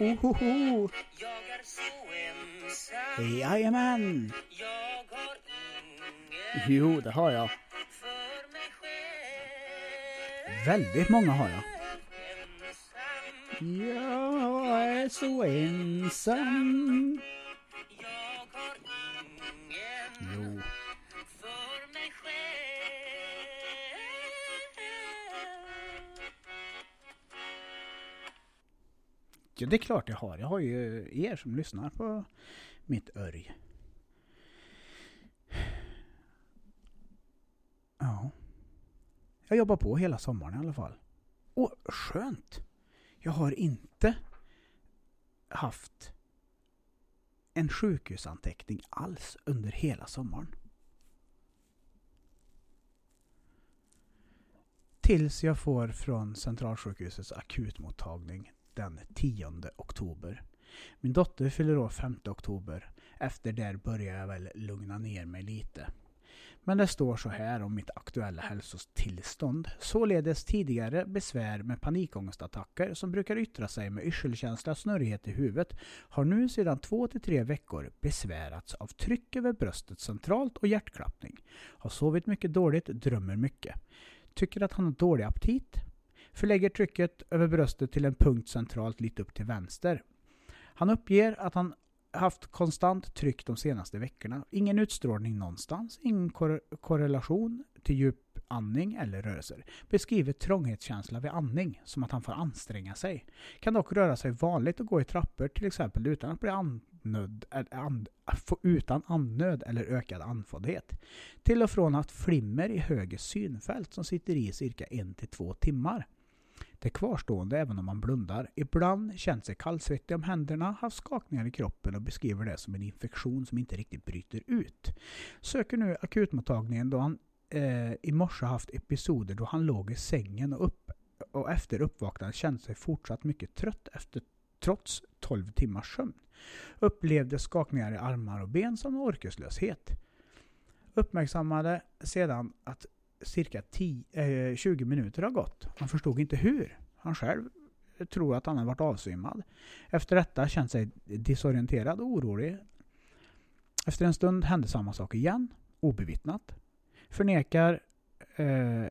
Ohoho! Jag är så ensam Jajamän! Jag har ingen Jo, det har jag. för mig själv Väldigt många har jag. Ensam Jag är så ensam. Ja, det är klart jag har. Jag har ju er som lyssnar på mitt örj. Ja. Jag jobbar på hela sommaren i alla fall. Och skönt! Jag har inte haft en sjukhusanteckning alls under hela sommaren. Tills jag får från Centralsjukhusets akutmottagning den 10 oktober. Min dotter fyller år 5 oktober. Efter det börjar jag väl lugna ner mig lite. Men det står så här om mitt aktuella hälsotillstånd. Således tidigare besvär med panikångestattacker som brukar yttra sig med yrselkänsla och snurrighet i huvudet har nu sedan två till tre veckor besvärats av tryck över bröstet centralt och hjärtklappning. Har sovit mycket dåligt, drömmer mycket. Tycker att han har dålig aptit. Förlägger trycket över bröstet till en punkt centralt lite upp till vänster. Han uppger att han haft konstant tryck de senaste veckorna. Ingen utstrålning någonstans, ingen kor korrelation till djup andning eller rörelser. Beskriver trånghetskänsla vid andning, som att han får anstränga sig. Kan dock röra sig vanligt och gå i trappor till exempel utan att bli andnöd, and, få- utan andnöd eller ökad andfåddhet. Till och från haft flimmer i höger synfält som sitter i cirka en till två timmar. Det kvarstående även om man blundar. Ibland känt sig kallsvettig om händerna, haft skakningar i kroppen och beskriver det som en infektion som inte riktigt bryter ut. Söker nu akutmottagningen då han eh, i morse haft episoder då han låg i sängen och, upp, och efter uppvaknandet kände sig fortsatt mycket trött efter trots 12 timmars sömn. Upplevde skakningar i armar och ben som orkeslöshet. Uppmärksammade sedan att cirka 10, eh, 20 minuter har gått. Han förstod inte hur. Han själv tror att han har varit avsvimmad. Efter detta känt sig disorienterad och orolig. Efter en stund hände samma sak igen, obevittnat. Förnekar eh,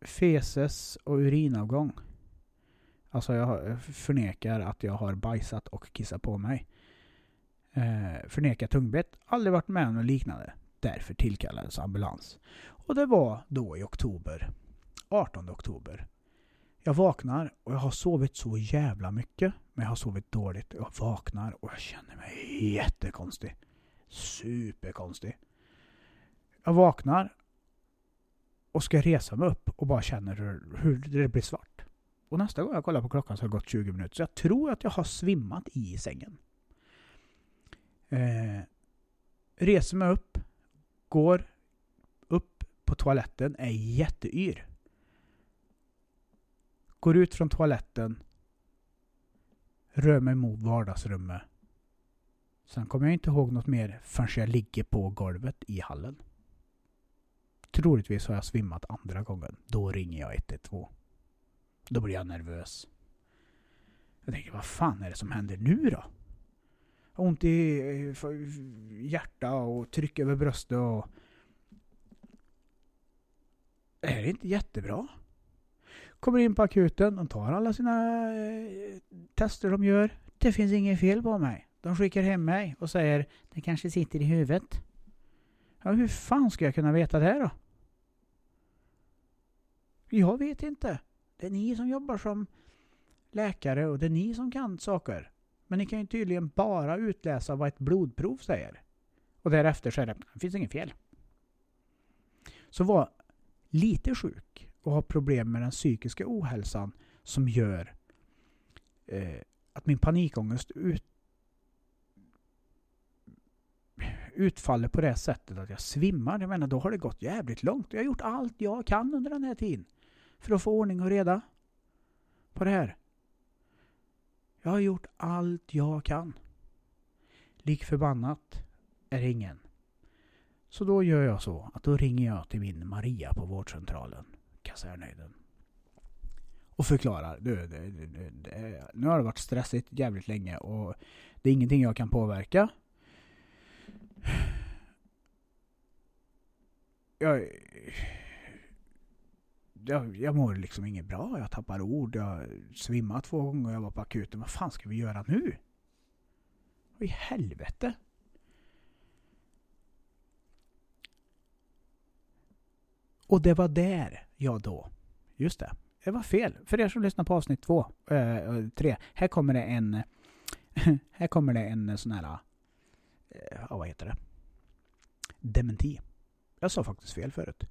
feses och urinavgång. Alltså jag förnekar att jag har bajsat och kissat på mig. Eh, förnekar tungbett. Aldrig varit med om något liknande. Därför tillkallades ambulans. Och det var då i oktober. 18 oktober. Jag vaknar och jag har sovit så jävla mycket. Men jag har sovit dåligt. Jag vaknar och jag känner mig jättekonstig. Superkonstig. Jag vaknar och ska resa mig upp och bara känner hur, hur det blir svart. Och nästa gång jag kollar på klockan så har det gått 20 minuter. Så jag tror att jag har svimmat i sängen. Eh, reser mig upp, går upp på toaletten, är jätteyr. Går ut från toaletten, rör mig mot vardagsrummet. Sen kommer jag inte ihåg något mer förrän jag ligger på golvet i hallen. Troligtvis har jag svimmat andra gången. Då ringer jag 112. Då blir jag nervös. Jag tänker, vad fan är det som händer nu då? Har ont i hjärta och tryck över bröstet och... Är det inte jättebra? Kommer in på akuten, de tar alla sina eh, tester de gör. Det finns inget fel på mig. De skickar hem mig och säger det kanske sitter i huvudet. Ja, hur fan ska jag kunna veta det då? Jag vet inte. Det är ni som jobbar som läkare och det är ni som kan saker. Men ni kan ju tydligen bara utläsa vad ett blodprov säger. Och därefter så är det, det finns inget fel. Så var lite sjuk och ha problem med den psykiska ohälsan som gör eh, att min panikångest ut, utfaller på det sättet att jag svimmar. Jag menar, då har det gått jävligt långt. Jag har gjort allt jag kan under den här tiden för att få ordning och reda på det här. Jag har gjort allt jag kan. Lik förbannat är det ingen. Så då gör jag så att då ringer jag till min Maria på vårdcentralen, Kasernhöjden. och förklarar. Du, det, det, det, nu har det varit stressigt jävligt länge och det är ingenting jag kan påverka. Jag, jag, jag mår liksom inget bra. Jag tappar ord. Jag svimmar två gånger. Jag var på akuten. Vad fan ska vi göra nu? Vad i helvete? Och det var där jag då, just det, det var fel. För er som lyssnar på avsnitt två, äh, tre, här kommer det en, här kommer det en sån här, äh, vad heter det? Dementi. Jag sa faktiskt fel förut.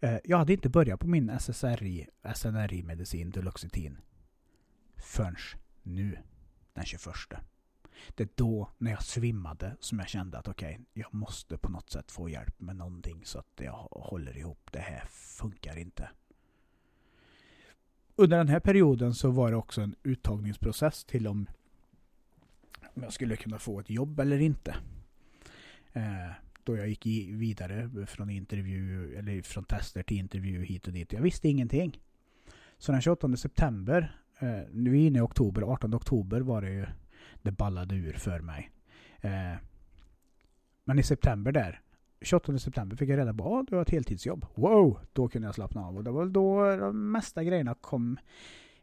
Eh, jag hade inte börjat på min SSRI, SNRI-medicin Duloxetin förrän nu, den 21. Det är då, när jag svimmade, som jag kände att okej, okay, jag måste på något sätt få hjälp med någonting så att jag håller ihop. Det här funkar inte. Under den här perioden så var det också en uttagningsprocess till om jag skulle kunna få ett jobb eller inte. Eh, då jag gick vidare från intervju, eller från tester till intervju hit och dit. Jag visste ingenting. Så den 28 september, eh, nu är vi inne i oktober, 18 oktober var det ju det ballade ur för mig. Eh, men i september där, 28 september fick jag reda på att du har ett heltidsjobb. Wow! Då kunde jag slappna av. Och det var då de mesta grejerna kom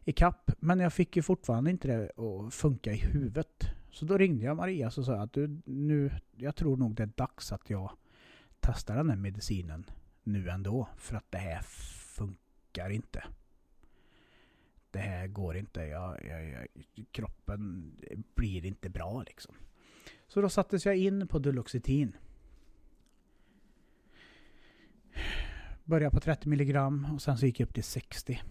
ikapp. Men jag fick ju fortfarande inte det att funka i huvudet. Så då ringde jag Maria och sa att du, nu, jag tror nog det är dags att jag testar den här medicinen nu ändå. För att det här funkar inte det här går inte. Jag, jag, jag, kroppen blir inte bra liksom. Så då sattes jag in på Duloxetin. Började på 30 milligram och sen så gick jag upp till 60.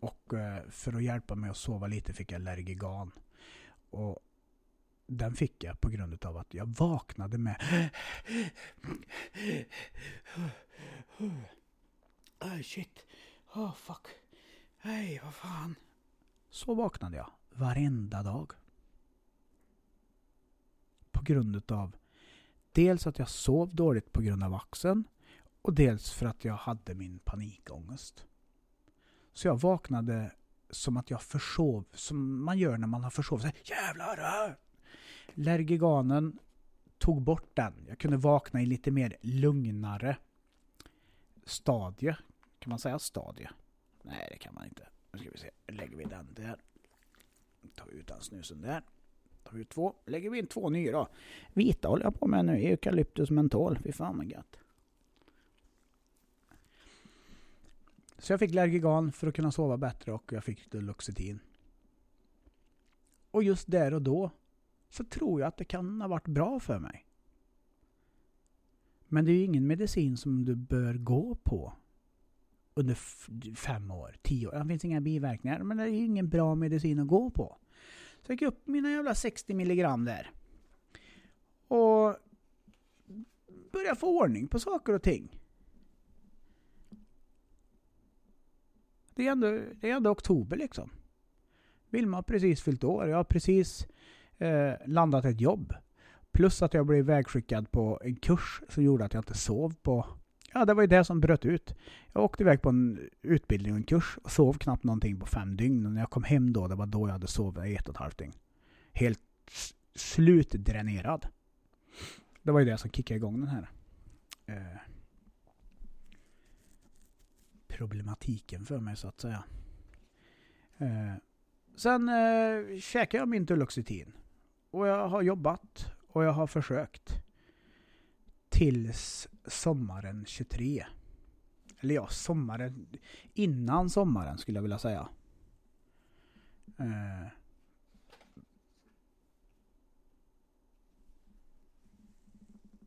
Och eh, för att hjälpa mig att sova lite fick jag Lergigan. Och den fick jag på grund av att jag vaknade med... Oh, shit. Oh fuck. Nej, vad fan. Så vaknade jag varenda dag. På grund utav dels att jag sov dåligt på grund av axeln och dels för att jag hade min panikångest. Så jag vaknade som att jag försov, som man gör när man har försovit sig. Jävlar! Lergiganen tog bort den. Jag kunde vakna i lite mer lugnare stadie. Kan man säga stadie? Nej, det kan man inte. Nu ska vi se. Lägger vi den där. Tar vi ut den snusen där. Tar vi ut två. Lägger vi in två nya då. Vita håller jag på med nu. Eukalyptus mentol. Fy fan vad gött. Så jag fick Lergigan för att kunna sova bättre och jag fick Luxetin. Och just där och då så tror jag att det kan ha varit bra för mig. Men det är ju ingen medicin som du bör gå på under fem år, tio år. Det finns inga biverkningar, men det är ju ingen bra medicin att gå på. Så jag gick upp mina jävla 60 milligram där. Och började få ordning på saker och ting. Det är ändå, det är ändå oktober liksom. Vilma har precis fyllt år. Jag har precis eh, landat ett jobb. Plus att jag blev vägskickad på en kurs som gjorde att jag inte sov på ja, det var ju det som bröt ut. Jag åkte iväg på en utbildning och en kurs och sov knappt någonting på fem dygn. Och när jag kom hem då, det var då jag hade sovit i ett och ett halvt dygn. Helt slutdränerad. Det var ju det som kickade igång den här eh, problematiken för mig så att säga. Eh, sen eh, käkade jag min Duloxetin. Och jag har jobbat och jag har försökt tills sommaren 23. Eller ja, sommaren... Innan sommaren skulle jag vilja säga. Eh.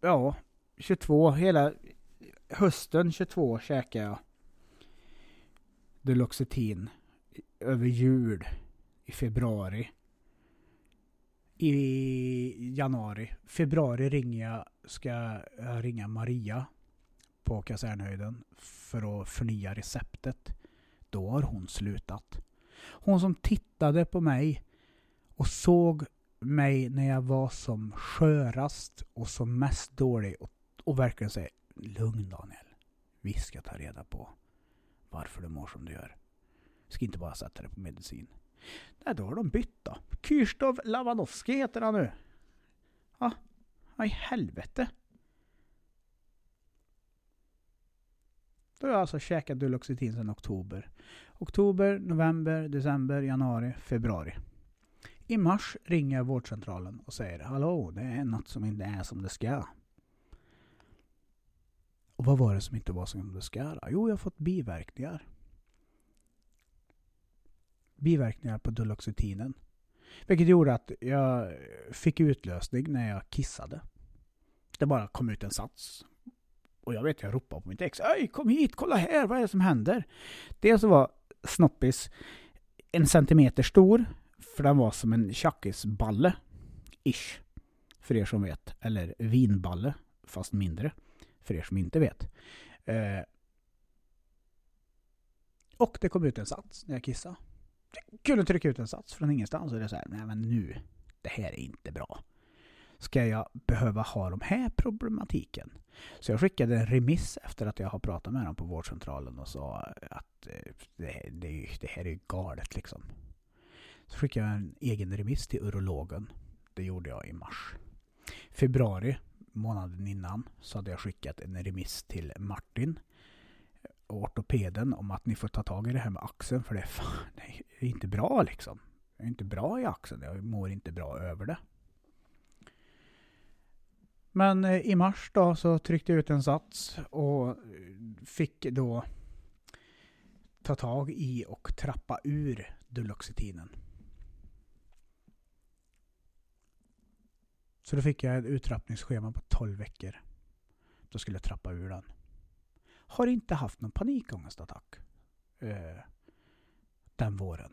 Ja, 22. Hela hösten 22 käkade jag Duloxetin över jul i februari. I januari. Februari ringer jag ska jag ringa Maria på kasernhöjden för att förnya receptet. Då har hon slutat. Hon som tittade på mig och såg mig när jag var som skörast och som mest dålig och, och verkligen säger Lugn Daniel. Vi ska ta reda på varför du mår som du gör. Ska inte bara sätta dig på medicin. Nej, då har de bytt då. Kyrstov Lavanowski heter han nu. Ja, vad i helvete. Då har jag alltså käkat Duloxetin sedan oktober. Oktober, november, december, januari, februari. I mars ringer jag vårdcentralen och säger Hallå, det är något som inte är som det ska. Och vad var det som inte var som det ska? Jo, jag har fått biverkningar. Biverkningar på Duloxetinen. Vilket gjorde att jag fick utlösning när jag kissade. Det bara kom ut en sats. Och jag vet, jag ropade på mitt ex. Öj, kom hit, kolla här, vad är det som händer? Dels var snoppis en centimeter stor. För den var som en tjackisballe. Ish. För er som vet. Eller vinballe. Fast mindre. För er som inte vet. Eh, och det kom ut en sats när jag kissade. Jag kunde trycka ut en sats från ingenstans. Och det är så här, nej men nu. Det här är inte bra. Ska jag behöva ha de här problematiken? Så jag skickade en remiss efter att jag har pratat med dem på vårdcentralen och sa att eh, det, det, det här är ju galet liksom. Så skickade jag en egen remiss till urologen. Det gjorde jag i mars. Februari, månaden innan, så hade jag skickat en remiss till Martin och ortopeden om att ni får ta tag i det här med axeln för det är, fan, det är inte bra liksom. Jag är inte bra i axeln, jag mår inte bra över det. Men eh, i mars då så tryckte jag ut en sats och eh, fick då ta tag i och trappa ur Duloxetinen. Så då fick jag ett uttrappningsschema på 12 veckor. Då skulle jag trappa ur den. Har inte haft någon panikångestattack eh, den våren.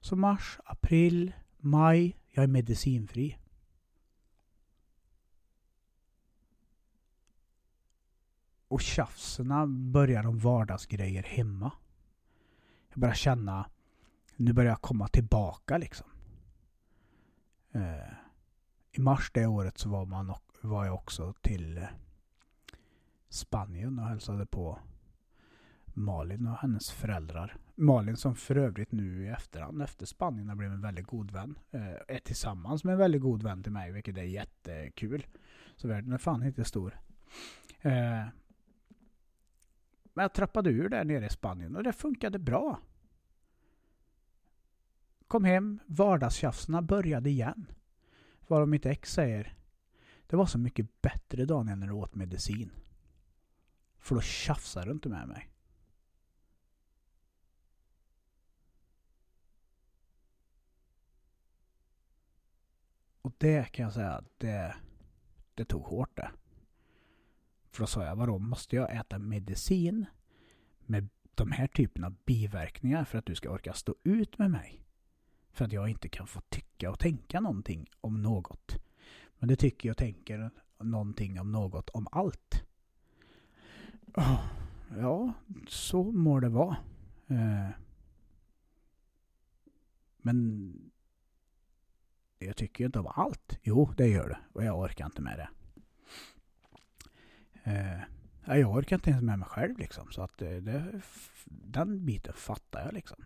Så mars, april, maj, jag är medicinfri. Och tjafserna börjar om vardagsgrejer hemma. Jag börjar känna, nu börjar jag komma tillbaka liksom. Eh, i mars det året så var, man, var jag också till eh, Spanien och hälsade på Malin och hennes föräldrar. Malin som för övrigt nu i efterhand efter Spanien har blivit en väldigt god vän. Eh, är tillsammans med en väldigt god vän till mig vilket är jättekul. Så världen är fan inte stor. Eh, men jag trappade ur där nere i Spanien och det funkade bra. Kom hem, vardagstjafsarna började igen. Varav mitt ex säger Det var så mycket bättre Daniel när du åt medicin. För då tjafsar du inte med mig. Och det kan jag säga, det, det tog hårt det. För då sa jag, vadå, måste jag äta medicin med de här typerna av biverkningar för att du ska orka stå ut med mig? För att jag inte kan få tycka och tänka någonting om något. Men det tycker jag tänker någonting om något om allt. Oh, ja, så må det vara. Eh, men jag tycker ju inte om allt. Jo, det gör det. Och jag orkar inte med det. Eh, jag orkar inte ens med mig själv liksom. Så att eh, det, den biten fattar jag liksom.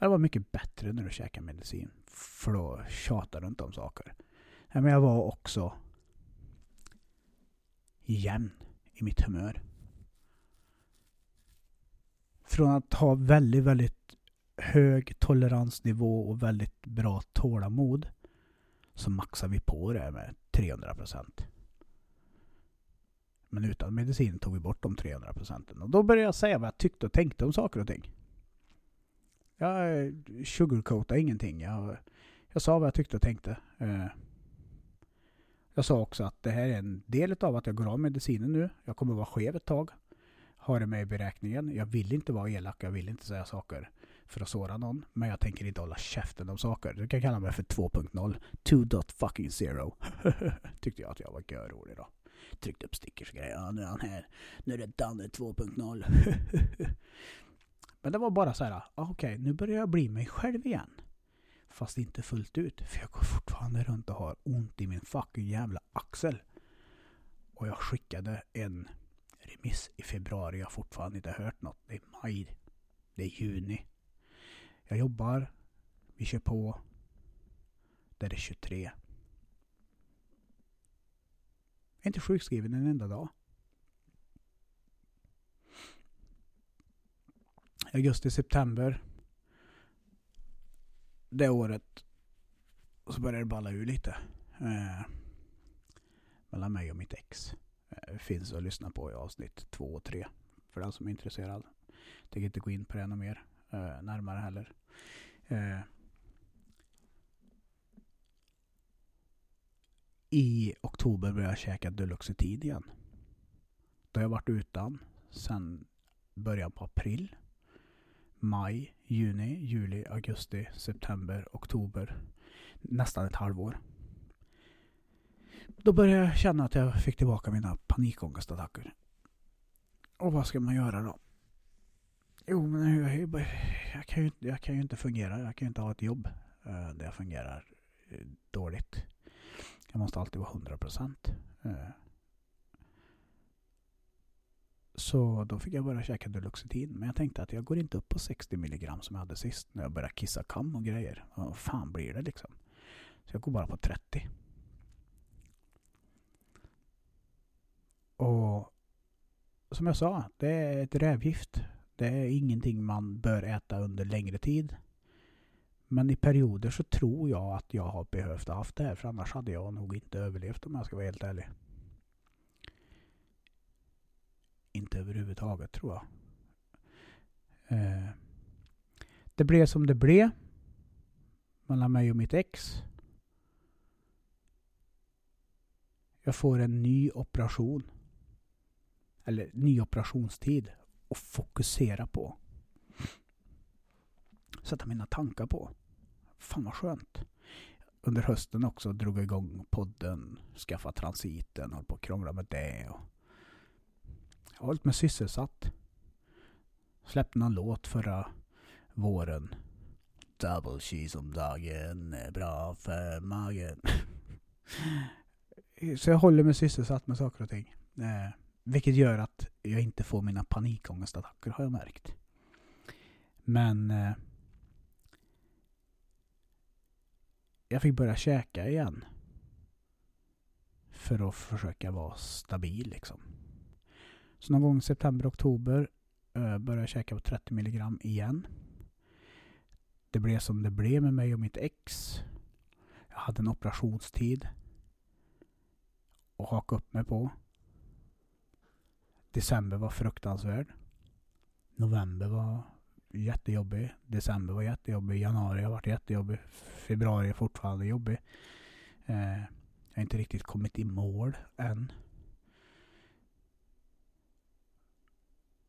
Det var mycket bättre när du käkade medicin. För då tjatade du inte om saker. Men jag var också jämn i mitt humör. Från att ha väldigt, väldigt hög toleransnivå och väldigt bra tålamod så maxar vi på det med 300 procent. Men utan medicin tog vi bort de 300 procenten. Och då började jag säga vad jag tyckte och tänkte om saker och ting. Jag eh, sugarcoatade ingenting. Jag, jag sa vad jag tyckte och tänkte. Eh, jag sa också att det här är en del av att jag går av medicinen nu. Jag kommer vara skev ett tag. Har det med i beräkningen. Jag vill inte vara elak. Jag vill inte säga saker för att såra någon. Men jag tänker inte hålla käften om saker. Du kan kalla mig för 2.0. 2.0. Tyckte jag att jag var görrolig då. Tryckte upp stickers och grejer. Ja, nu är han här. Nu är det Danne 2.0. Men det var bara så här. Ah, okej, okay, nu börjar jag bli mig själv igen. Fast inte fullt ut. För jag går fortfarande runt och har ont i min fucking jävla axel. Och jag skickade en remiss i februari. Jag har fortfarande inte hört något. Det är maj. Det är juni. Jag jobbar, vi kör på. Där är 23. Jag är inte sjukskriven en enda dag. Augusti, september. Det året så började det balla ur lite. Eh, mellan mig och mitt ex. Eh, finns att lyssna på i avsnitt två och tre. För den som är intresserad. Tänker inte gå in på det ännu mer eh, närmare heller. Eh, I oktober började jag käka Duloxetid igen. Då har jag varit utan sen början på april. Maj, juni, juli, augusti, september, oktober. Nästan ett halvår. Då började jag känna att jag fick tillbaka mina panikångestattacker. Och vad ska man göra då? Jo, men jag, jag, kan ju, jag kan ju inte fungera. Jag kan ju inte ha ett jobb eh, där jag fungerar eh, dåligt. Jag måste alltid vara 100 procent. Eh, så då fick jag börja käka Duloxetin. Men jag tänkte att jag går inte upp på 60 milligram som jag hade sist när jag började kissa kam och grejer. Vad fan blir det liksom? Så jag går bara på 30. Och som jag sa, det är ett rävgift. Det är ingenting man bör äta under längre tid. Men i perioder så tror jag att jag har behövt ha haft det här. För annars hade jag nog inte överlevt om jag ska vara helt ärlig. Inte överhuvudtaget tror jag. Eh, det blev som det blev. Mellan mig och mitt ex. Jag får en ny operation. Eller ny operationstid. Att fokusera på. Sätta mina tankar på. Fan vad skönt. Under hösten också drog jag igång podden. Skaffa transiten. Höll på att krångla med det. Och har hållit mig sysselsatt. Släppte någon låt förra våren. Double cheese om dagen är bra för magen. Så jag håller mig sysselsatt med saker och ting. Eh, vilket gör att jag inte får mina panikångestattacker har jag märkt. Men eh, jag fick börja käka igen. För att försöka vara stabil liksom. Så någon gång i september, oktober eh, började jag käka på 30 milligram igen. Det blev som det blev med mig och mitt ex. Jag hade en operationstid att haka upp mig på. December var fruktansvärd. November var jättejobbig. December var jättejobbig. Januari har varit jättejobbig. Februari är fortfarande jobbig. Eh, jag har inte riktigt kommit i mål än.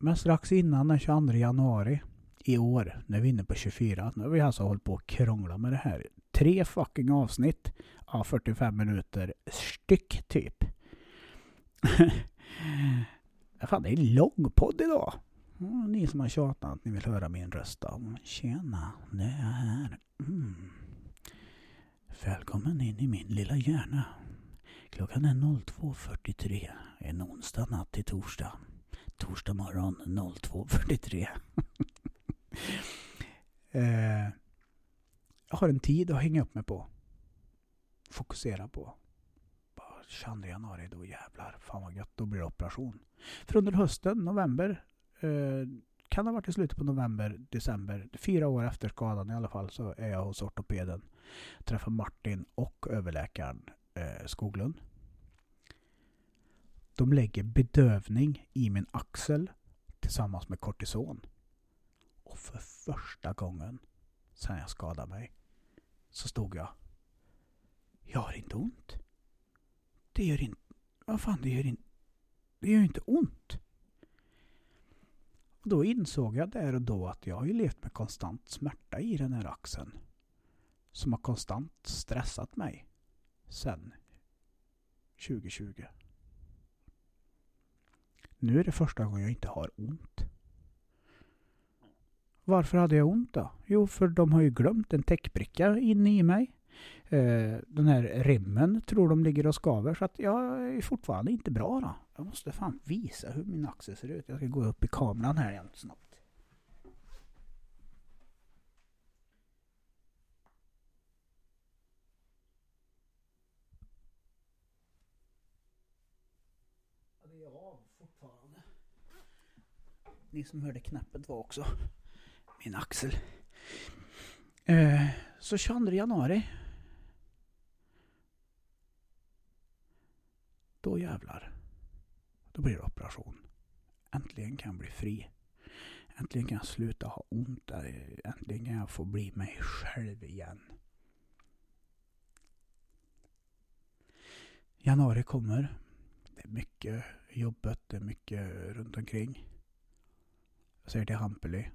Men strax innan den 22 januari i år, när vi är inne på 24, nu har vi alltså hållit på och krånglat med det här. Tre fucking avsnitt av 45 minuter styck typ. Fan, det är en lång podd idag. Mm, ni som har tjatat att ni vill höra min röst då. Tjena, det är jag här. Mm. Välkommen in i min lilla hjärna. Klockan är 02.43 en onsdag natt till torsdag. Torsdag morgon 02.43. eh, jag har en tid att hänga upp mig på. Fokusera på. 22 januari, då jävlar. Fan vad gött, då blir det operation. För under hösten, november, eh, kan ha varit i slutet på november, december, fyra år efter skadan i alla fall, så är jag hos ortopeden. Träffar Martin och överläkaren eh, Skoglund. De lägger bedövning i min axel tillsammans med kortison. Och för första gången sedan jag skadade mig så stod jag. Jag har inte ont. Det gör inte... Vad fan, det gör inte... Det gör inte ont. Och då insåg jag där och då att jag har ju levt med konstant smärta i den här axeln. Som har konstant stressat mig. Sen 2020. Nu är det första gången jag inte har ont. Varför hade jag ont då? Jo, för de har ju glömt en täckbricka inne i mig. Eh, den här remmen tror de ligger och skaver så att jag är fortfarande inte bra då. Jag måste fan visa hur min axel ser ut. Jag ska gå upp i kameran här igen snabbt. Ni som hörde knäppet var också min axel. Eh, så 22 januari. Då jävlar. Då blir det operation. Äntligen kan jag bli fri. Äntligen kan jag sluta ha ont. Äntligen kan jag få bli mig själv igen. Januari kommer. Det är mycket jobbet, det är mycket runt omkring. Jag säger till Hampeli.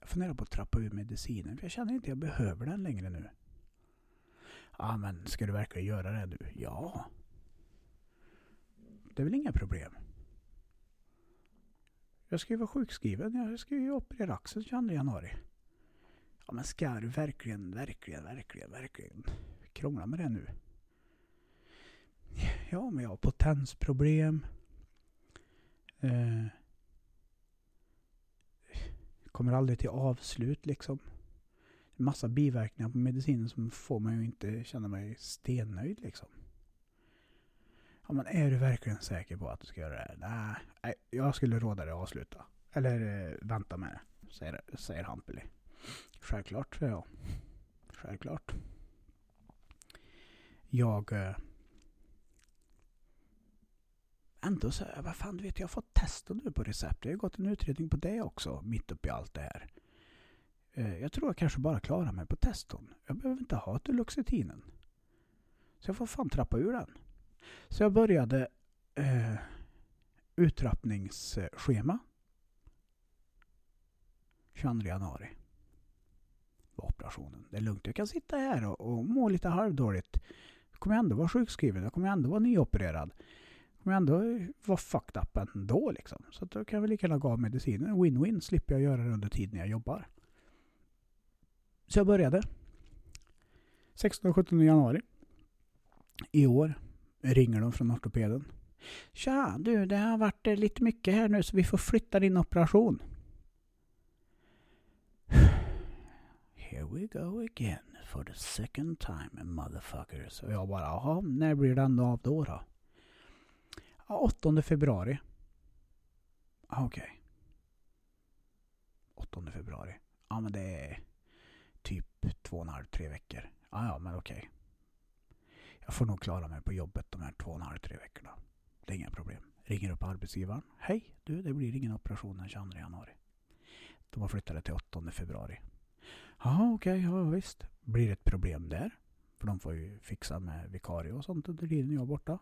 Jag funderar på att trappa ur medicinen för jag känner inte att jag behöver den längre nu. Ja, men ska du verkligen göra det nu? Ja. Det är väl inga problem. Jag ska ju vara sjukskriven. Jag ska ju operera axeln 22 januari. Ja, men ska du verkligen, verkligen, verkligen, verkligen krångla med det nu? Ja, men jag har potensproblem. Eh, kommer aldrig till avslut liksom. Massa biverkningar på medicinen som får mig att inte känna mig stennöjd liksom. Ja, men är du verkligen säker på att du ska göra det här? Nej, nej, jag skulle råda dig att avsluta. Eller eh, vänta med det, säger, säger Hampeli. Självklart, säger jag. Självklart. Jag... Eh, Ändå så, vad fan du vet, jag har fått testa nu på recept. Jag har gått en utredning på det också, mitt uppe i allt det här. Eh, jag tror jag kanske bara klarar mig på teston. Jag behöver inte ha Duloxetinen. Så jag får fan trappa ur den. Så jag började eh, uttrappningsschema 22 januari var operationen. Det är lugnt. Jag kan sitta här och, och må lite halvdåligt. Jag kommer ändå vara sjukskriven. Jag kommer ändå vara nyopererad. Jag ändå vara fucked up ändå liksom. Så då kan vi lika gärna gå av medicinen. Win-win. Slipper jag göra det under tiden jag jobbar. Så jag började. 16 och 17 januari. I år ringer de från ortopeden. Tja, du det har varit eh, lite mycket här nu så vi får flytta din operation. Here we go again for the second time motherfuckers. Och jag bara, jaha, när blir den av då då? Ja, 8 februari. Ah, Okej. 8 februari. Ja men det är typ två och en halv, tre veckor. Ja, ja men okej. Jag får nog klara mig på jobbet de här två och en halv, tre veckorna. Det är inga problem. Ringer upp arbetsgivaren. Hej, du det blir ingen operation den 22 januari. De har flyttat det till 8 februari. Jaha, okej, ja visst. Blir det ett problem där? För de får ju fixa med vikarie och sånt under tiden jag är borta.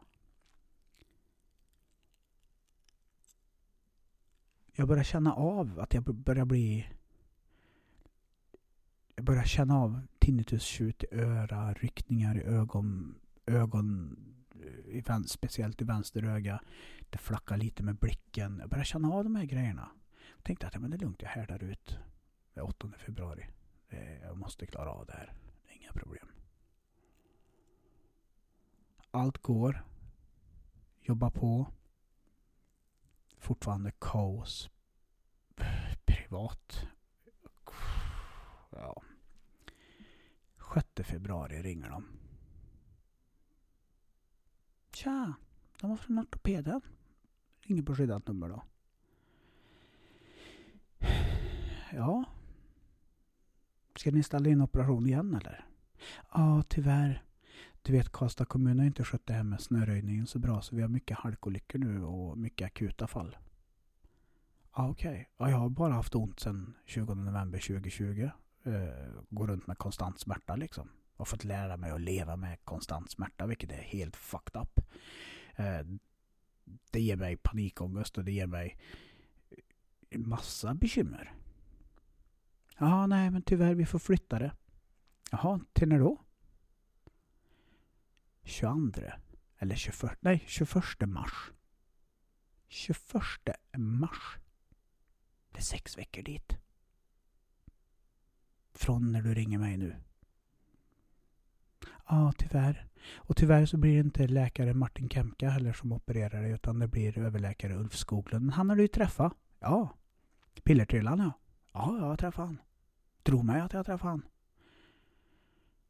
Jag börjar känna av att jag börjar bli... Jag börjar känna av tinnitus-tjut i öra, ryckningar i ögon, ögon eh, i speciellt i vänster öga. Det flackar lite med blicken. Jag börjar känna av de här grejerna. Jag tänkte att ja, men det är lugnt, jag härdar ut. Det är 8 februari. Jag måste klara av det här. Det är inga problem. Allt går. Jobba på. Fortfarande kaos. Privat. Ja. 6 februari ringer de. Tja, de var från ortopeden. Ringer på skyddat nummer då. Ja. Ska ni ställa in operation igen eller? Ja, tyvärr. Du vet, Karlstad kommun har inte skött det här med snöröjningen så bra så vi har mycket halkolyckor nu och mycket akuta fall. Ah, okej. Ja, jag har bara haft ont sedan 20 november 2020. Eh, går runt med konstant smärta liksom. Jag har fått lära mig att leva med konstant smärta vilket är helt fucked up. Eh, det ger mig panikångest och det ger mig massa bekymmer. Ja, nej men tyvärr vi får flytta det. Jaha, till när då? 22 eller 21, nej 21 mars. 21 mars. Det är sex veckor dit. Från när du ringer mig nu. Ja, tyvärr. Och tyvärr så blir det inte läkare Martin Kemka heller som opererar dig utan det blir överläkare Ulf Skoglund. Men han har du ju träffat. Ja. Pillertrillan ja. Ja, jag har träffat han. Tro mig att jag har träffat han.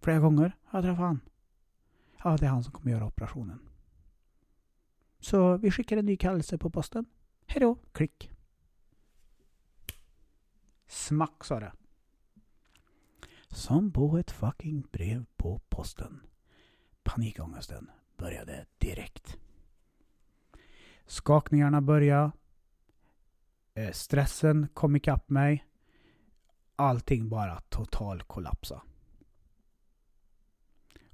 Flera gånger har jag träffat han. Ja, det är han som kommer göra operationen. Så vi skickar en ny kallelse på posten. Hej då, klick. Smack sa det. Som på ett fucking brev på posten. Panikångesten började direkt. Skakningarna började. Eh, stressen kom ikapp mig. Allting bara total kollapsa.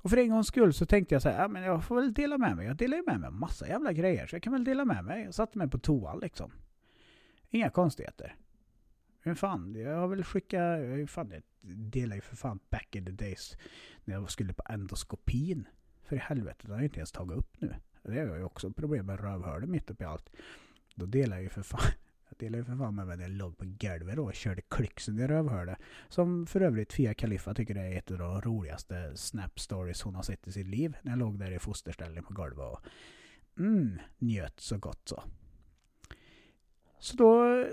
Och för en gångs skull så tänkte jag så här, ja, men jag får väl dela med mig. Jag delar ju med mig massa jävla grejer så jag kan väl dela med mig. Jag satte mig på toan liksom. Inga konstigheter. Men fan, jag har väl skickat... Fan, jag delade ju för fan back in the days när jag skulle på endoskopin. För i helvete, den har jag inte ens tagit upp nu. Det har jag ju också problem med rövhålet mitt uppe i allt. Då delar jag ju för fan... Jag ju för fan men mig när jag låg på golvet då och körde Klyxen i rövhålet. Som för övrigt Fia Khalifa tycker det är ett av de roligaste snap stories hon har sett i sitt liv. När jag låg där i fosterställning på golvet och mm, njöt så gott så. Så då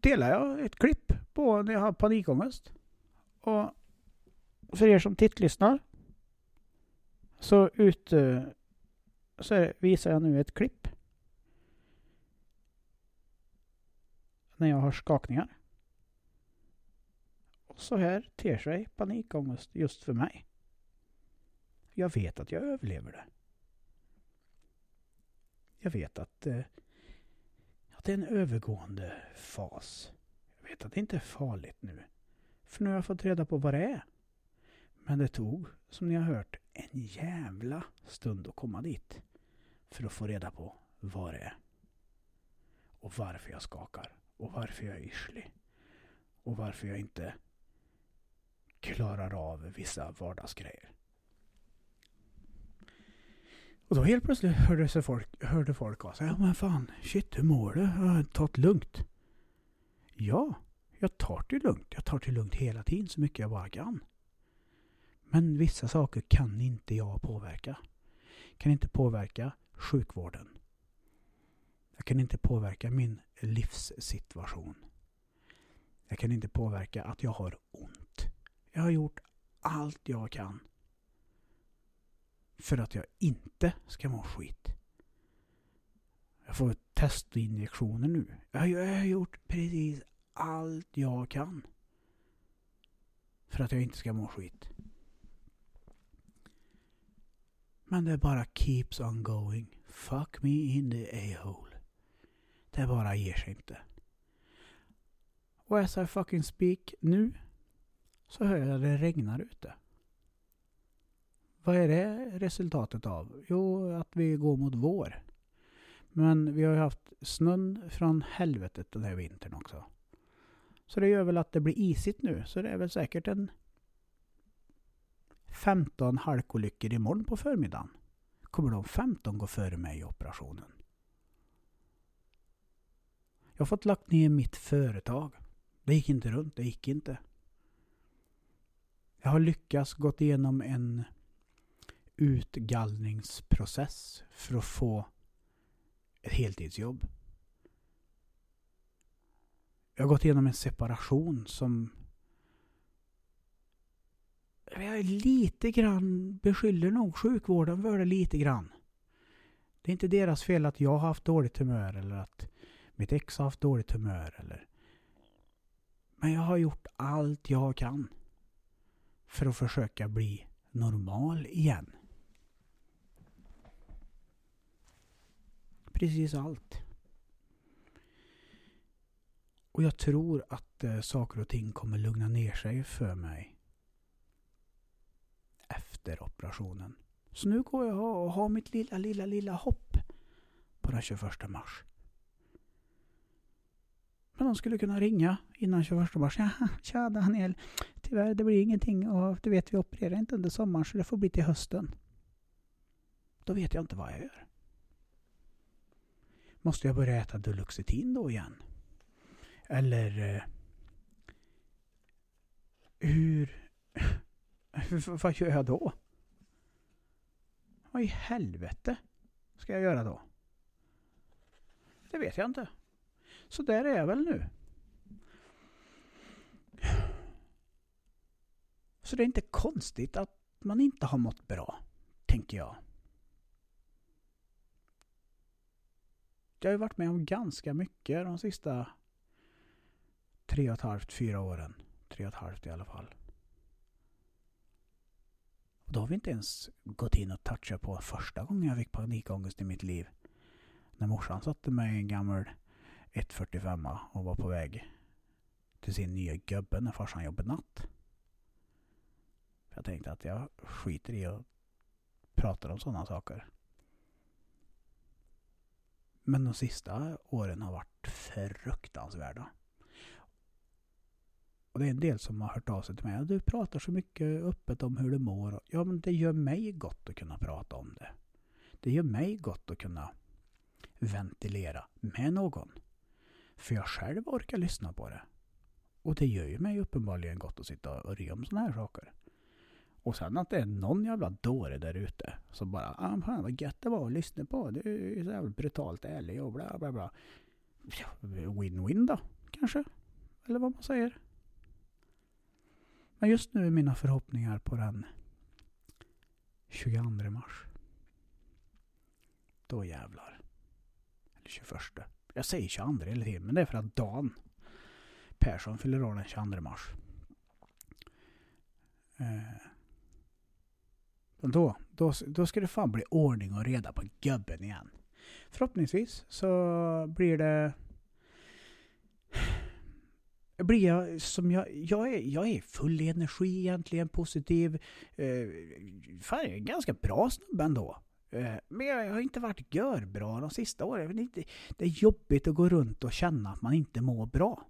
delar jag ett klipp på när jag har panikångest. Och för er som tittlyssnar så, ut, så visar jag nu ett klipp. När jag har skakningar. Och så här ter sig panikångest just för mig. Jag vet att jag överlever det. Jag vet att eh, att det är en övergående fas. Jag vet att det inte är farligt nu. För nu har jag fått reda på vad det är. Men det tog, som ni har hört, en jävla stund att komma dit. För att få reda på vad det är. Och varför jag skakar. Och varför jag är yrslig. Och varför jag inte klarar av vissa vardagsgrejer. Och då helt plötsligt hörde, sig folk, hörde folk av sig. Ja men fan, shit hur mår du? Ja, Ta det lugnt. Ja, jag tar det lugnt. Jag tar det lugnt hela tiden så mycket jag bara kan. Men vissa saker kan inte jag påverka. Kan inte påverka sjukvården. Jag kan inte påverka min livssituation. Jag kan inte påverka att jag har ont. Jag har gjort allt jag kan för att jag inte ska må skit. Jag får testinjektioner nu. Jag, jag har gjort precis allt jag kan. För att jag inte ska må skit. Men det bara keeps on going. Fuck me in the a-hole. Det bara ger sig inte. Och as I fucking speak nu så hör jag att det regnar ute. Vad är det resultatet av? Jo, att vi går mot vår. Men vi har ju haft snön från helvetet den här vintern också. Så det gör väl att det blir isigt nu. Så det är väl säkert en 15 halkolyckor imorgon på förmiddagen. Kommer de 15 gå före mig i operationen? Jag har fått lagt ner mitt företag. Det gick inte runt, det gick inte. Jag har lyckats gått igenom en utgallningsprocess för att få ett heltidsjobb. Jag har gått igenom en separation som jag är lite grann beskyller nog sjukvården för det lite grann. Det är inte deras fel att jag har haft dåligt humör eller att mitt ex har haft dåligt humör eller men jag har gjort allt jag kan för att försöka bli normal igen. Precis allt. Och jag tror att eh, saker och ting kommer lugna ner sig för mig efter operationen. Så nu går jag och har mitt lilla, lilla, lilla hopp på den 21 mars. Men de skulle kunna ringa innan 21 mars. Ja, tja Daniel. Tyvärr, det blir ingenting och du vet vi opererar inte under sommaren så det får bli till hösten. Då vet jag inte vad jag gör. Måste jag börja äta Duloxetin då igen? Eller... Eh, hur- Vad gör jag då? Vad i helvete ska jag göra då? Det vet jag inte. Så där är jag väl nu. Så det är inte konstigt att man inte har mått bra, tänker jag. Jag har ju varit med om ganska mycket de sista tre och ett halvt, fyra åren. Tre och ett halvt i alla fall. Och då har vi inte ens gått in och touchat på första gången jag fick panikångest i mitt liv. När morsan satte mig i en gammal 145 och var på väg till sin nya gubbe när farsan jobbade natt. Jag tänkte att jag skiter i att prata om sådana saker. Men de sista åren har varit fruktansvärda. Och det är en del som har hört av sig till mig. Du pratar så mycket öppet om hur du mår. Ja, men det gör mig gott att kunna prata om det. Det gör mig gott att kunna ventilera med någon. För jag själv orkar lyssna på det. Och det gör ju mig uppenbarligen gott att sitta och örja om sådana här saker. Och sen att det är någon jävla dåre där ute som bara ah, fan vad gött det var att lyssna på. Du är så jävla brutalt ärlig och bla bla bla. Win-win då, kanske? Eller vad man säger. Men just nu är mina förhoppningar på den 22 mars. Då jävlar. Eller 21. Jag säger 22 hela tiden, men det är för att Dan Persson fyller år den 22 mars. Eh, då, då, då ska det fan bli ordning och reda på gubben igen. Förhoppningsvis så blir det... Blir jag som jag... Jag är, jag är full i energi egentligen, positiv. Eh, fan, jag är en ganska bra snubbe ändå. Eh, men jag har inte varit görbra de sista åren. Det är jobbigt att gå runt och känna att man inte mår bra.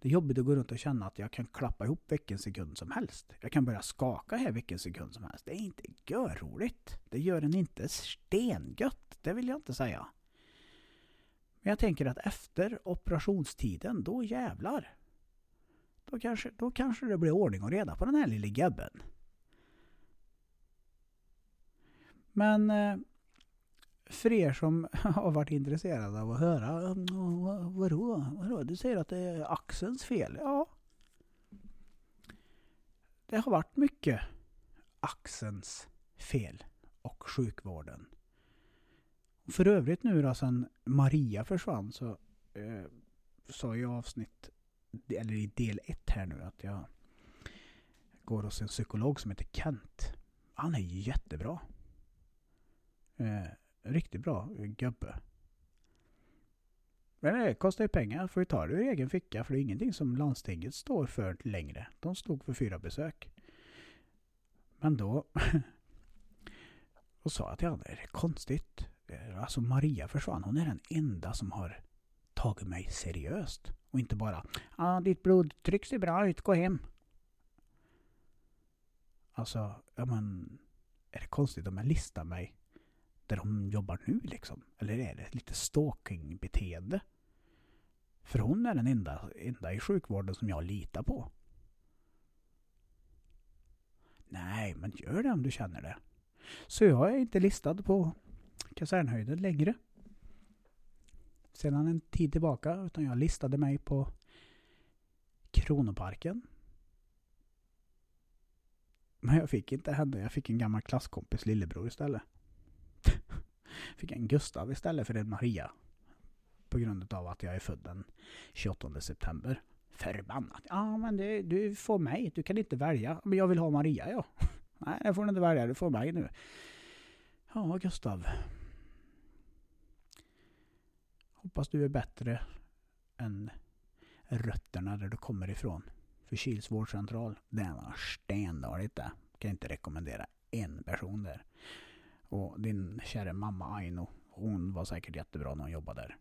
Det är jobbigt att gå runt och känna att jag kan klappa ihop vilken sekund som helst. Jag kan börja skaka här vilken sekund som helst. Det är inte görroligt. Det gör en inte stengött, det vill jag inte säga. Men jag tänker att efter operationstiden, då jävlar. Då kanske, då kanske det blir ordning och reda på den här lille gubben. Men eh, för er som har varit intresserade av att höra, vadå, vadå? Du säger att det är axelns fel? Ja. Det har varit mycket axelns fel och sjukvården. För övrigt nu då sen Maria försvann så eh, sa jag i avsnitt, eller i del ett här nu att jag går hos en psykolog som heter Kent. Han är jättebra. Eh, riktigt bra eh, gubbe. Men det kostar ju pengar. Får ju ta det ur egen ficka. För det är ingenting som landstinget står för längre. De stod för fyra besök. Men då... och sa att ja, det är konstigt. Eh, alltså Maria försvann. Hon är den enda som har tagit mig seriöst. Och inte bara ja, ah, ditt blodtryck ser bra ut, gå hem. Alltså, ja men... Är det konstigt om jag listar mig där de jobbar nu liksom? Eller är det lite stalking-beteende? För hon är den enda, enda i sjukvården som jag litar på. Nej, men gör det om du känner det. Så jag är inte listad på kasernhöjden längre. Sedan en tid tillbaka. Utan jag listade mig på Kronoparken. Men jag fick inte henne. Jag fick en gammal klasskompis lillebror istället fick en Gustav istället för en Maria. På grund av att jag är född den 28 september. Förbannat. Ja men det, du får mig. Du kan inte välja. Men jag vill ha Maria ja. Nej det får du inte välja. Du får mig nu. Ja Gustav. Hoppas du är bättre än rötterna där du kommer ifrån. För Kils vårdcentral, Den var stendåligt det. Kan inte rekommendera en person där. Och din kära mamma Aino, hon var säkert jättebra när hon jobbade där.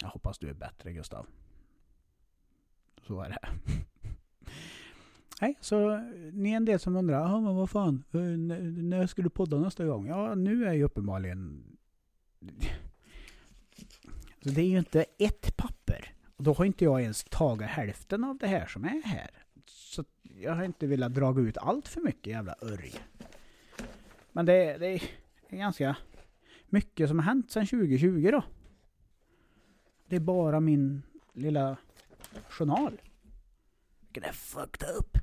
Jag hoppas du är bättre Gustav. Så är det. Nej, så ni är en del som undrar, ja men vad fan, när ska du podda nästa gång? Ja, nu är ju uppenbarligen... Så det är ju inte ett papper. Och då har inte jag ens tagit hälften av det här som är här. Så jag har inte velat dra ut allt för mycket jävla örj. Men det, det är ganska mycket som har hänt sedan 2020 då. Det är bara min lilla journal. Vilken är fucked up.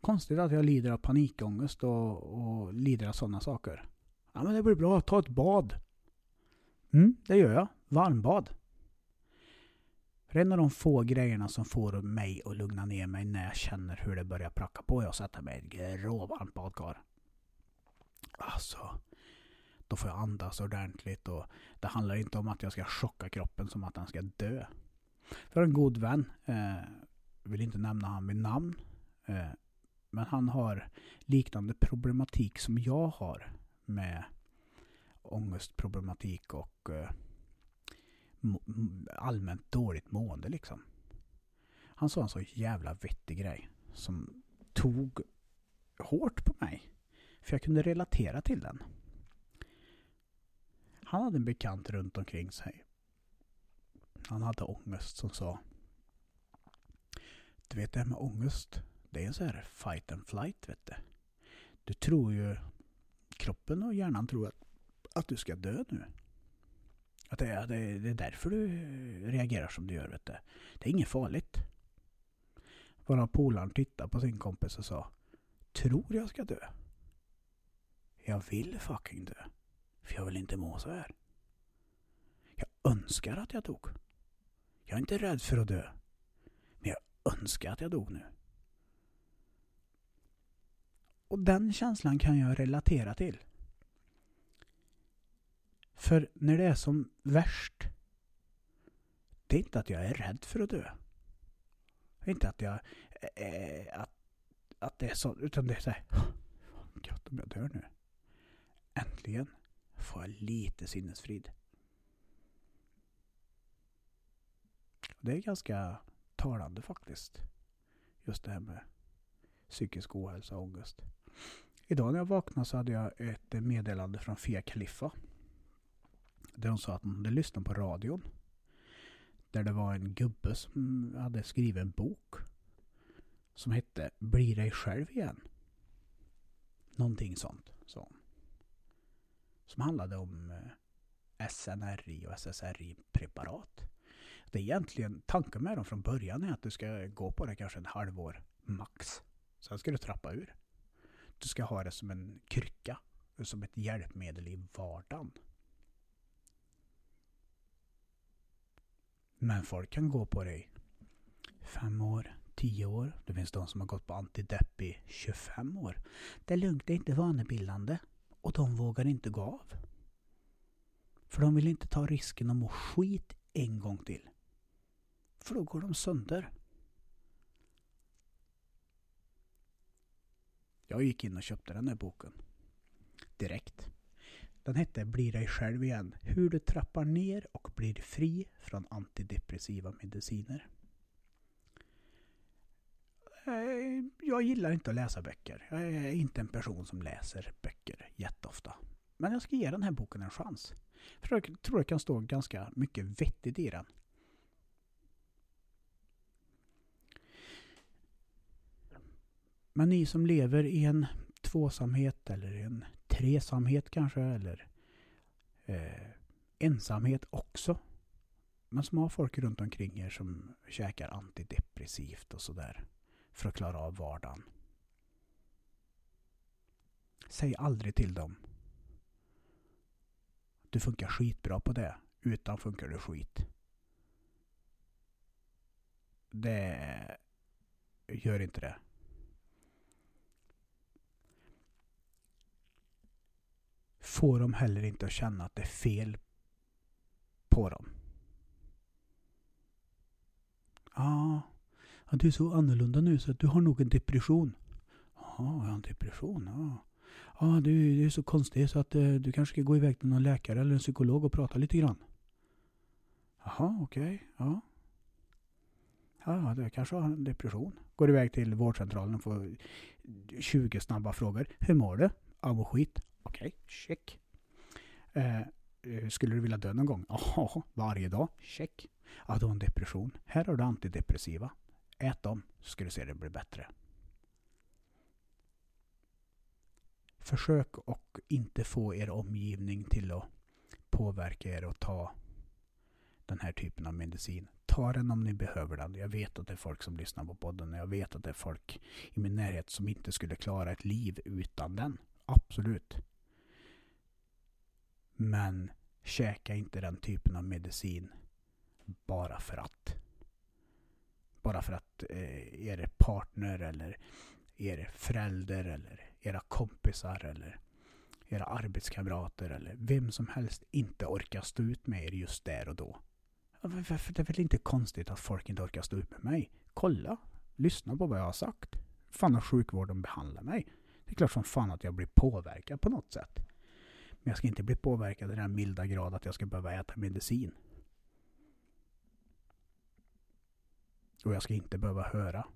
Konstigt att jag lider av panikångest och, och lider av sådana saker. Ja men det blir bra, ta ett bad. Mm, det gör jag. Varmbad. Det är en av de få grejerna som får mig att lugna ner mig när jag känner hur det börjar pracka på. Jag sätter mig i ett råvarmt badkar. Alltså, då får jag andas ordentligt och det handlar inte om att jag ska chocka kroppen som att den ska dö. Jag har en god vän, eh, vill inte nämna han vid namn, eh, men han har liknande problematik som jag har med ångestproblematik och eh, allmänt dåligt mående liksom. Han sa en så jävla vettig grej som tog hårt på mig. För jag kunde relatera till den. Han hade en bekant runt omkring sig. Han hade ångest som sa Du vet det här med ångest. Det är en sån här fight and flight vet du. Du tror ju kroppen och hjärnan tror att, att du ska dö nu. Att det, är, det, är, det är därför du reagerar som du gör vet du. Det är inget farligt. Bara polaren tittade på sin kompis och sa Tror jag ska dö? Jag vill fucking dö. För jag vill inte må så här. Jag önskar att jag dog. Jag är inte rädd för att dö. Men jag önskar att jag dog nu. Och den känslan kan jag relatera till. För när det är som värst. Det är inte att jag är rädd för att dö. Det är inte att jag... Äh, att, att det är så. Utan det är så här. Gött om jag dör nu. Äntligen får jag lite sinnesfrid. Det är ganska talande faktiskt. Just det här med psykisk ohälsa och ångest. Idag när jag vaknade så hade jag ett meddelande från Fia-Kaliffa. Där hon sa att hon hade lyssnat på radion. Där det var en gubbe som hade skrivit en bok. Som hette Bli dig själv igen. Någonting sånt, sa hon. Som handlade om eh, SNRI och SSRI-preparat. Det är egentligen, tanken med dem från början är att du ska gå på det kanske en halvår max. Sen ska du trappa ur. Du ska ha det som en krycka. Som ett hjälpmedel i vardagen. Men folk kan gå på det i fem år, tio år. Det finns de som har gått på antidepp i 25 år. Det är lugnt, det är inte vanebildande. Och de vågar inte gå av. För de vill inte ta risken att må skit en gång till. För då går de sönder. Jag gick in och köpte den här boken. Direkt. Den hette Bli dig själv igen. Hur du trappar ner och blir fri från antidepressiva mediciner. Eh, jag gillar inte att läsa böcker. Jag är inte en person som läser böcker jätteofta. Men jag ska ge den här boken en chans. För jag tror det kan stå ganska mycket vettigt i den. Men ni som lever i en tvåsamhet eller en tresamhet kanske eller eh, ensamhet också. Men som har folk runt omkring er som käkar antidepressivt och sådär. För att klara av vardagen. Säg aldrig till dem. Du funkar skitbra på det. Utan funkar du skit. Det gör inte det. Får de heller inte att känna att det är fel på dem. Ah, ja, du är så annorlunda nu så att du har nog en depression. Ja, jag har en depression. Ja, ah, du, du är så konstig så att eh, du kanske ska gå iväg till någon läkare eller en psykolog och prata lite grann. Jaha, okej. ja. Ja, du kanske har en depression. Går iväg till vårdcentralen och får 20 snabba frågor. Hur mår du? Ja, skit. Okej, check. Eh, eh, skulle du vilja dö någon gång? Ja, varje dag. Check. Ja, du har en depression. Här har du antidepressiva. Ät dem, så ska du se det blir bättre. Försök och inte få er omgivning till att påverka er att ta den här typen av medicin. Ta den om ni behöver den. Jag vet att det är folk som lyssnar på podden och jag vet att det är folk i min närhet som inte skulle klara ett liv utan den. Absolut. Men käka inte den typen av medicin bara för att. bara för att eh, er partner eller er förälder eller era kompisar eller era arbetskamrater eller vem som helst inte orkar stå ut med er just där och då. Varför? Det är väl inte konstigt att folk inte orkar stå ut med mig? Kolla! Lyssna på vad jag har sagt. Fan har sjukvården behandlar mig? Det är klart som fan att jag blir påverkad på något sätt. Men jag ska inte bli påverkad i den här milda grad att jag ska behöva äta medicin. Och jag ska inte behöva höra.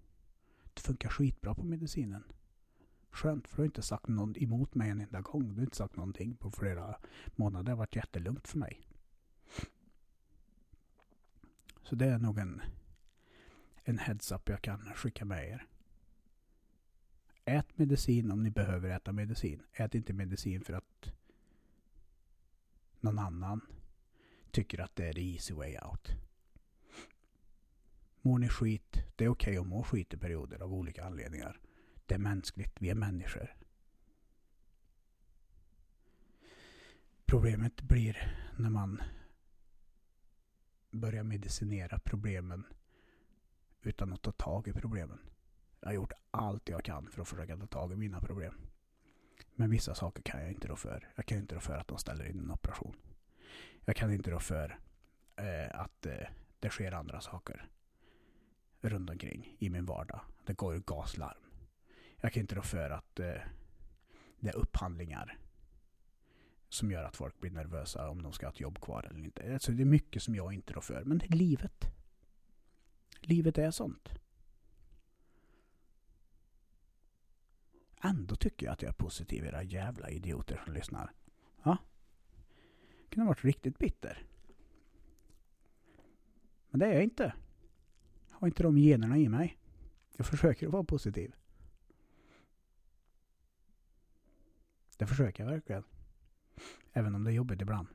Det funkar skitbra på medicinen. Skönt, för du har inte sagt något emot mig en enda gång. Du har inte sagt någonting på flera månader. Det har varit jättelugnt för mig. Så det är nog en, en heads-up jag kan skicka med er. Ät medicin om ni behöver äta medicin. Ät inte medicin för att någon annan tycker att det är the easy way out. Mår ni skit, det är okej att må skit i perioder av olika anledningar. Det är mänskligt, vi är människor. Problemet blir när man börjar medicinera problemen utan att ta tag i problemen. Jag har gjort allt jag kan för att försöka ta tag i mina problem. Men vissa saker kan jag inte rå för. Jag kan inte rå för att de ställer in en operation. Jag kan inte rå för eh, att eh, det sker andra saker runt omkring i min vardag. Det går gaslarm. Jag kan inte rå för att eh, det är upphandlingar som gör att folk blir nervösa om de ska ha ett jobb kvar eller inte. Alltså det är mycket som jag inte rår för. Men det är livet. Livet är sånt. Ändå tycker jag att jag är positiv, era jävla idioter som lyssnar. Ja. Jag kunde ha varit riktigt bitter. Men det är jag inte. Jag har inte de generna i mig. Jag försöker att vara positiv. Det försöker jag verkligen. Även om det är jobbigt ibland.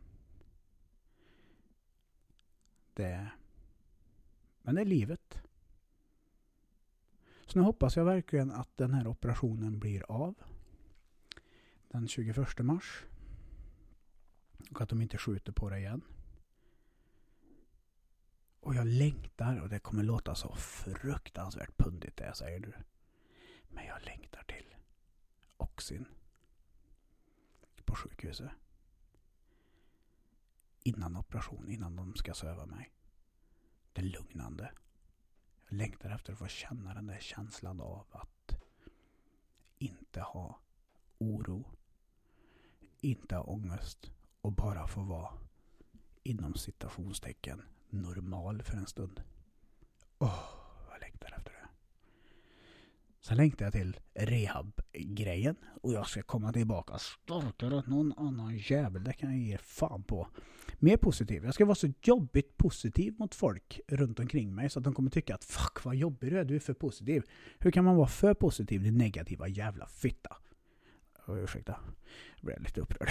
Det... Men det är livet. Så nu hoppas jag verkligen att den här operationen blir av. Den 21 mars. Och att de inte skjuter på det igen. Och jag längtar, och det kommer låta så fruktansvärt pundigt det jag säger nu. Men jag längtar till Oxin. På sjukhuset. Innan operation, innan de ska söva mig. Det är lugnande. Jag längtar efter att få känna den där känslan av att inte ha oro, inte ha ångest och bara få vara inom citationstecken normal för en stund. Åh, jag längtar efter det. Sen längtar jag till rehab-grejen och jag ska komma tillbaka starkare än någon annan jävel. Det kan jag ge fan på. Mer positiv. Jag ska vara så jobbigt positiv mot folk runt omkring mig så att de kommer tycka att fuck vad jobbig du är, du är för positiv. Hur kan man vara för positiv, din negativa jävla fitta? Oh, ursäkta, jag blev lite upprörd.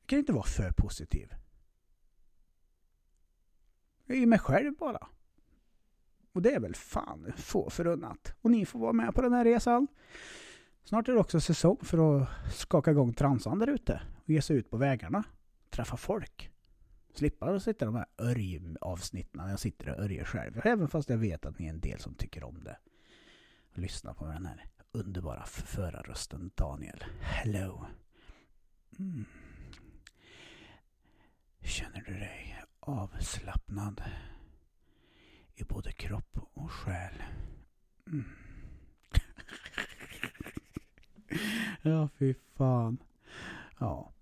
Jag kan inte vara för positiv. Jag är ju mig själv bara. Och det är väl fan få förunnat. Och ni får vara med på den här resan. Snart är det också säsong för att skaka igång transan där ute. Och ge sig ut på vägarna. Träffa folk. Slippa att sitta i de här örjavsnitten när jag sitter och örjer själv. Även fast jag vet att ni är en del som tycker om det. Lyssna på den här underbara förarrösten Daniel. Hello. Mm. Känner du dig avslappnad i både kropp och själ? Mm. ja, fy fan. Ja.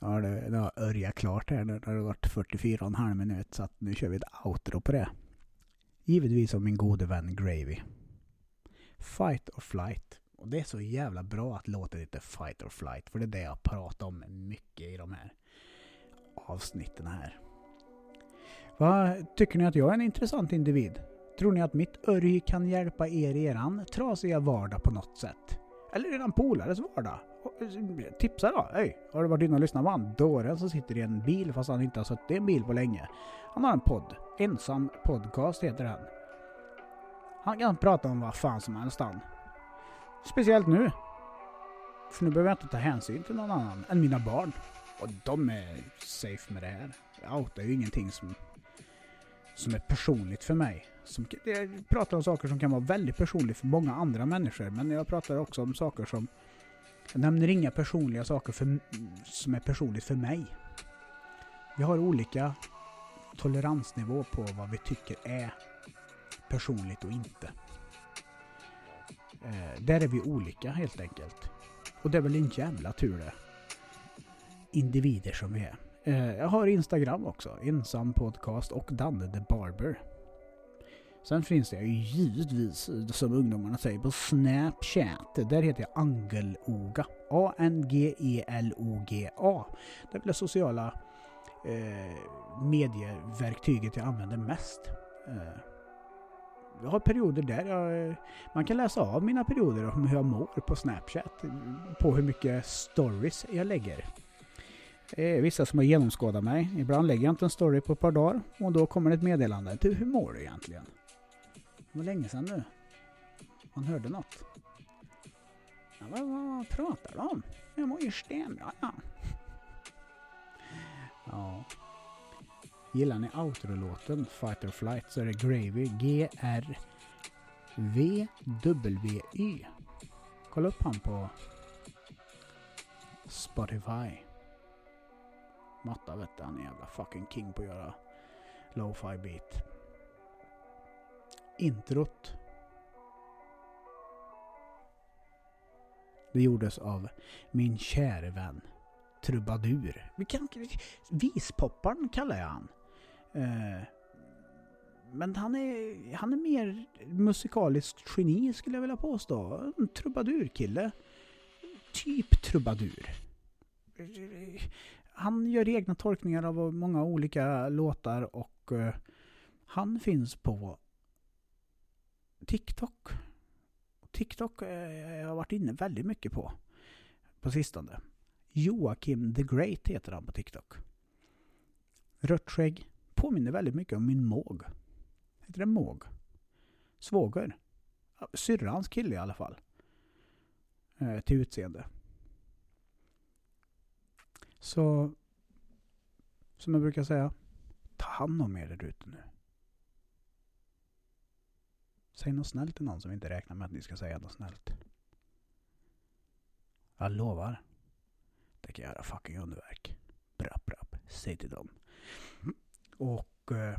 Ja, det, det har örjat klart här. Det har varit 44,5 minut så att nu kör vi ett outro på det. Givetvis av min gode vän Gravy. Fight or flight. Och det är så jävla bra att låta lite fight or flight. För det är det jag pratar om mycket i de här avsnitten här. Vad Tycker ni att jag är en intressant individ? Tror ni att mitt örj kan hjälpa er i eran trasiga vardag på något sätt? Eller eran polares vardag? Eh, tipsa då! Hej! Har du varit inne och lyssnat på han dåren som sitter i en bil fast han inte har suttit i en bil på länge? Han har en podd. Ensam podcast heter den. Han kan prata om vad fan som helst han. Speciellt nu. För nu behöver jag inte ta hänsyn till någon annan än mina barn. Och de är safe med det här. Jag outar ju ingenting som, som är personligt för mig. Som, jag pratar om saker som kan vara väldigt personligt för många andra människor. Men jag pratar också om saker som... Jag nämner inga personliga saker för, som är personligt för mig. Vi har olika toleransnivå på vad vi tycker är personligt och inte. Eh, där är vi olika helt enkelt. Och det är väl en jävla tur det. Individer som vi är. Eh, jag har Instagram också. Ensam podcast och Danne the Barber. Sen finns det ju givetvis, som ungdomarna säger, på Snapchat. Där heter jag Angeloga. A-N-G-E-L-O-G-A. Det är väl det sociala eh, medieverktyget jag använder mest. Eh, jag har perioder där jag, eh, man kan läsa av mina perioder om hur jag mår på Snapchat. På hur mycket stories jag lägger. Det är vissa som har genomskådat mig. Ibland lägger jag inte en story på ett par dagar och då kommer det ett meddelande. Du, hur mår du egentligen? Det var länge sedan nu. Man hörde något. Ja, vad, vad, pratar du om? Jag mår ju stenbra, ja. Ja. Gillar ni outro-låten Fight or Flight så är det Gravy G-R-V-W-Y. Kolla upp han på Spotify. Matta vet du, han är en jävla fucking king på att göra lo-fi beat. Introt. Det gjordes av min käre vän Trubadur. Vi kan, vispopparn kallar jag han. Eh, men han är, han är mer musikaliskt geni skulle jag vilja påstå. En trubadurkille. Typ trubadur. Han gör egna tolkningar av många olika låtar och eh, han finns på TikTok. TikTok eh, jag har varit inne väldigt mycket på på sistone. Joakim the Great heter han på TikTok. Rött skägg. Påminner väldigt mycket om min måg. Heter det måg? Svåger. Syrrans kille i alla fall. Eh, till utseende. Så, som jag brukar säga, ta hand om er där ute nu. Säg något snällt till någon som inte räknar med att ni ska säga något snällt. Jag lovar. Det kan göra fucking underverk. Brapp, brapp. Säg till dem. Och eh,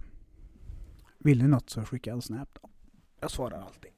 vill ni något så skicka en snap då. Jag svarar alltid.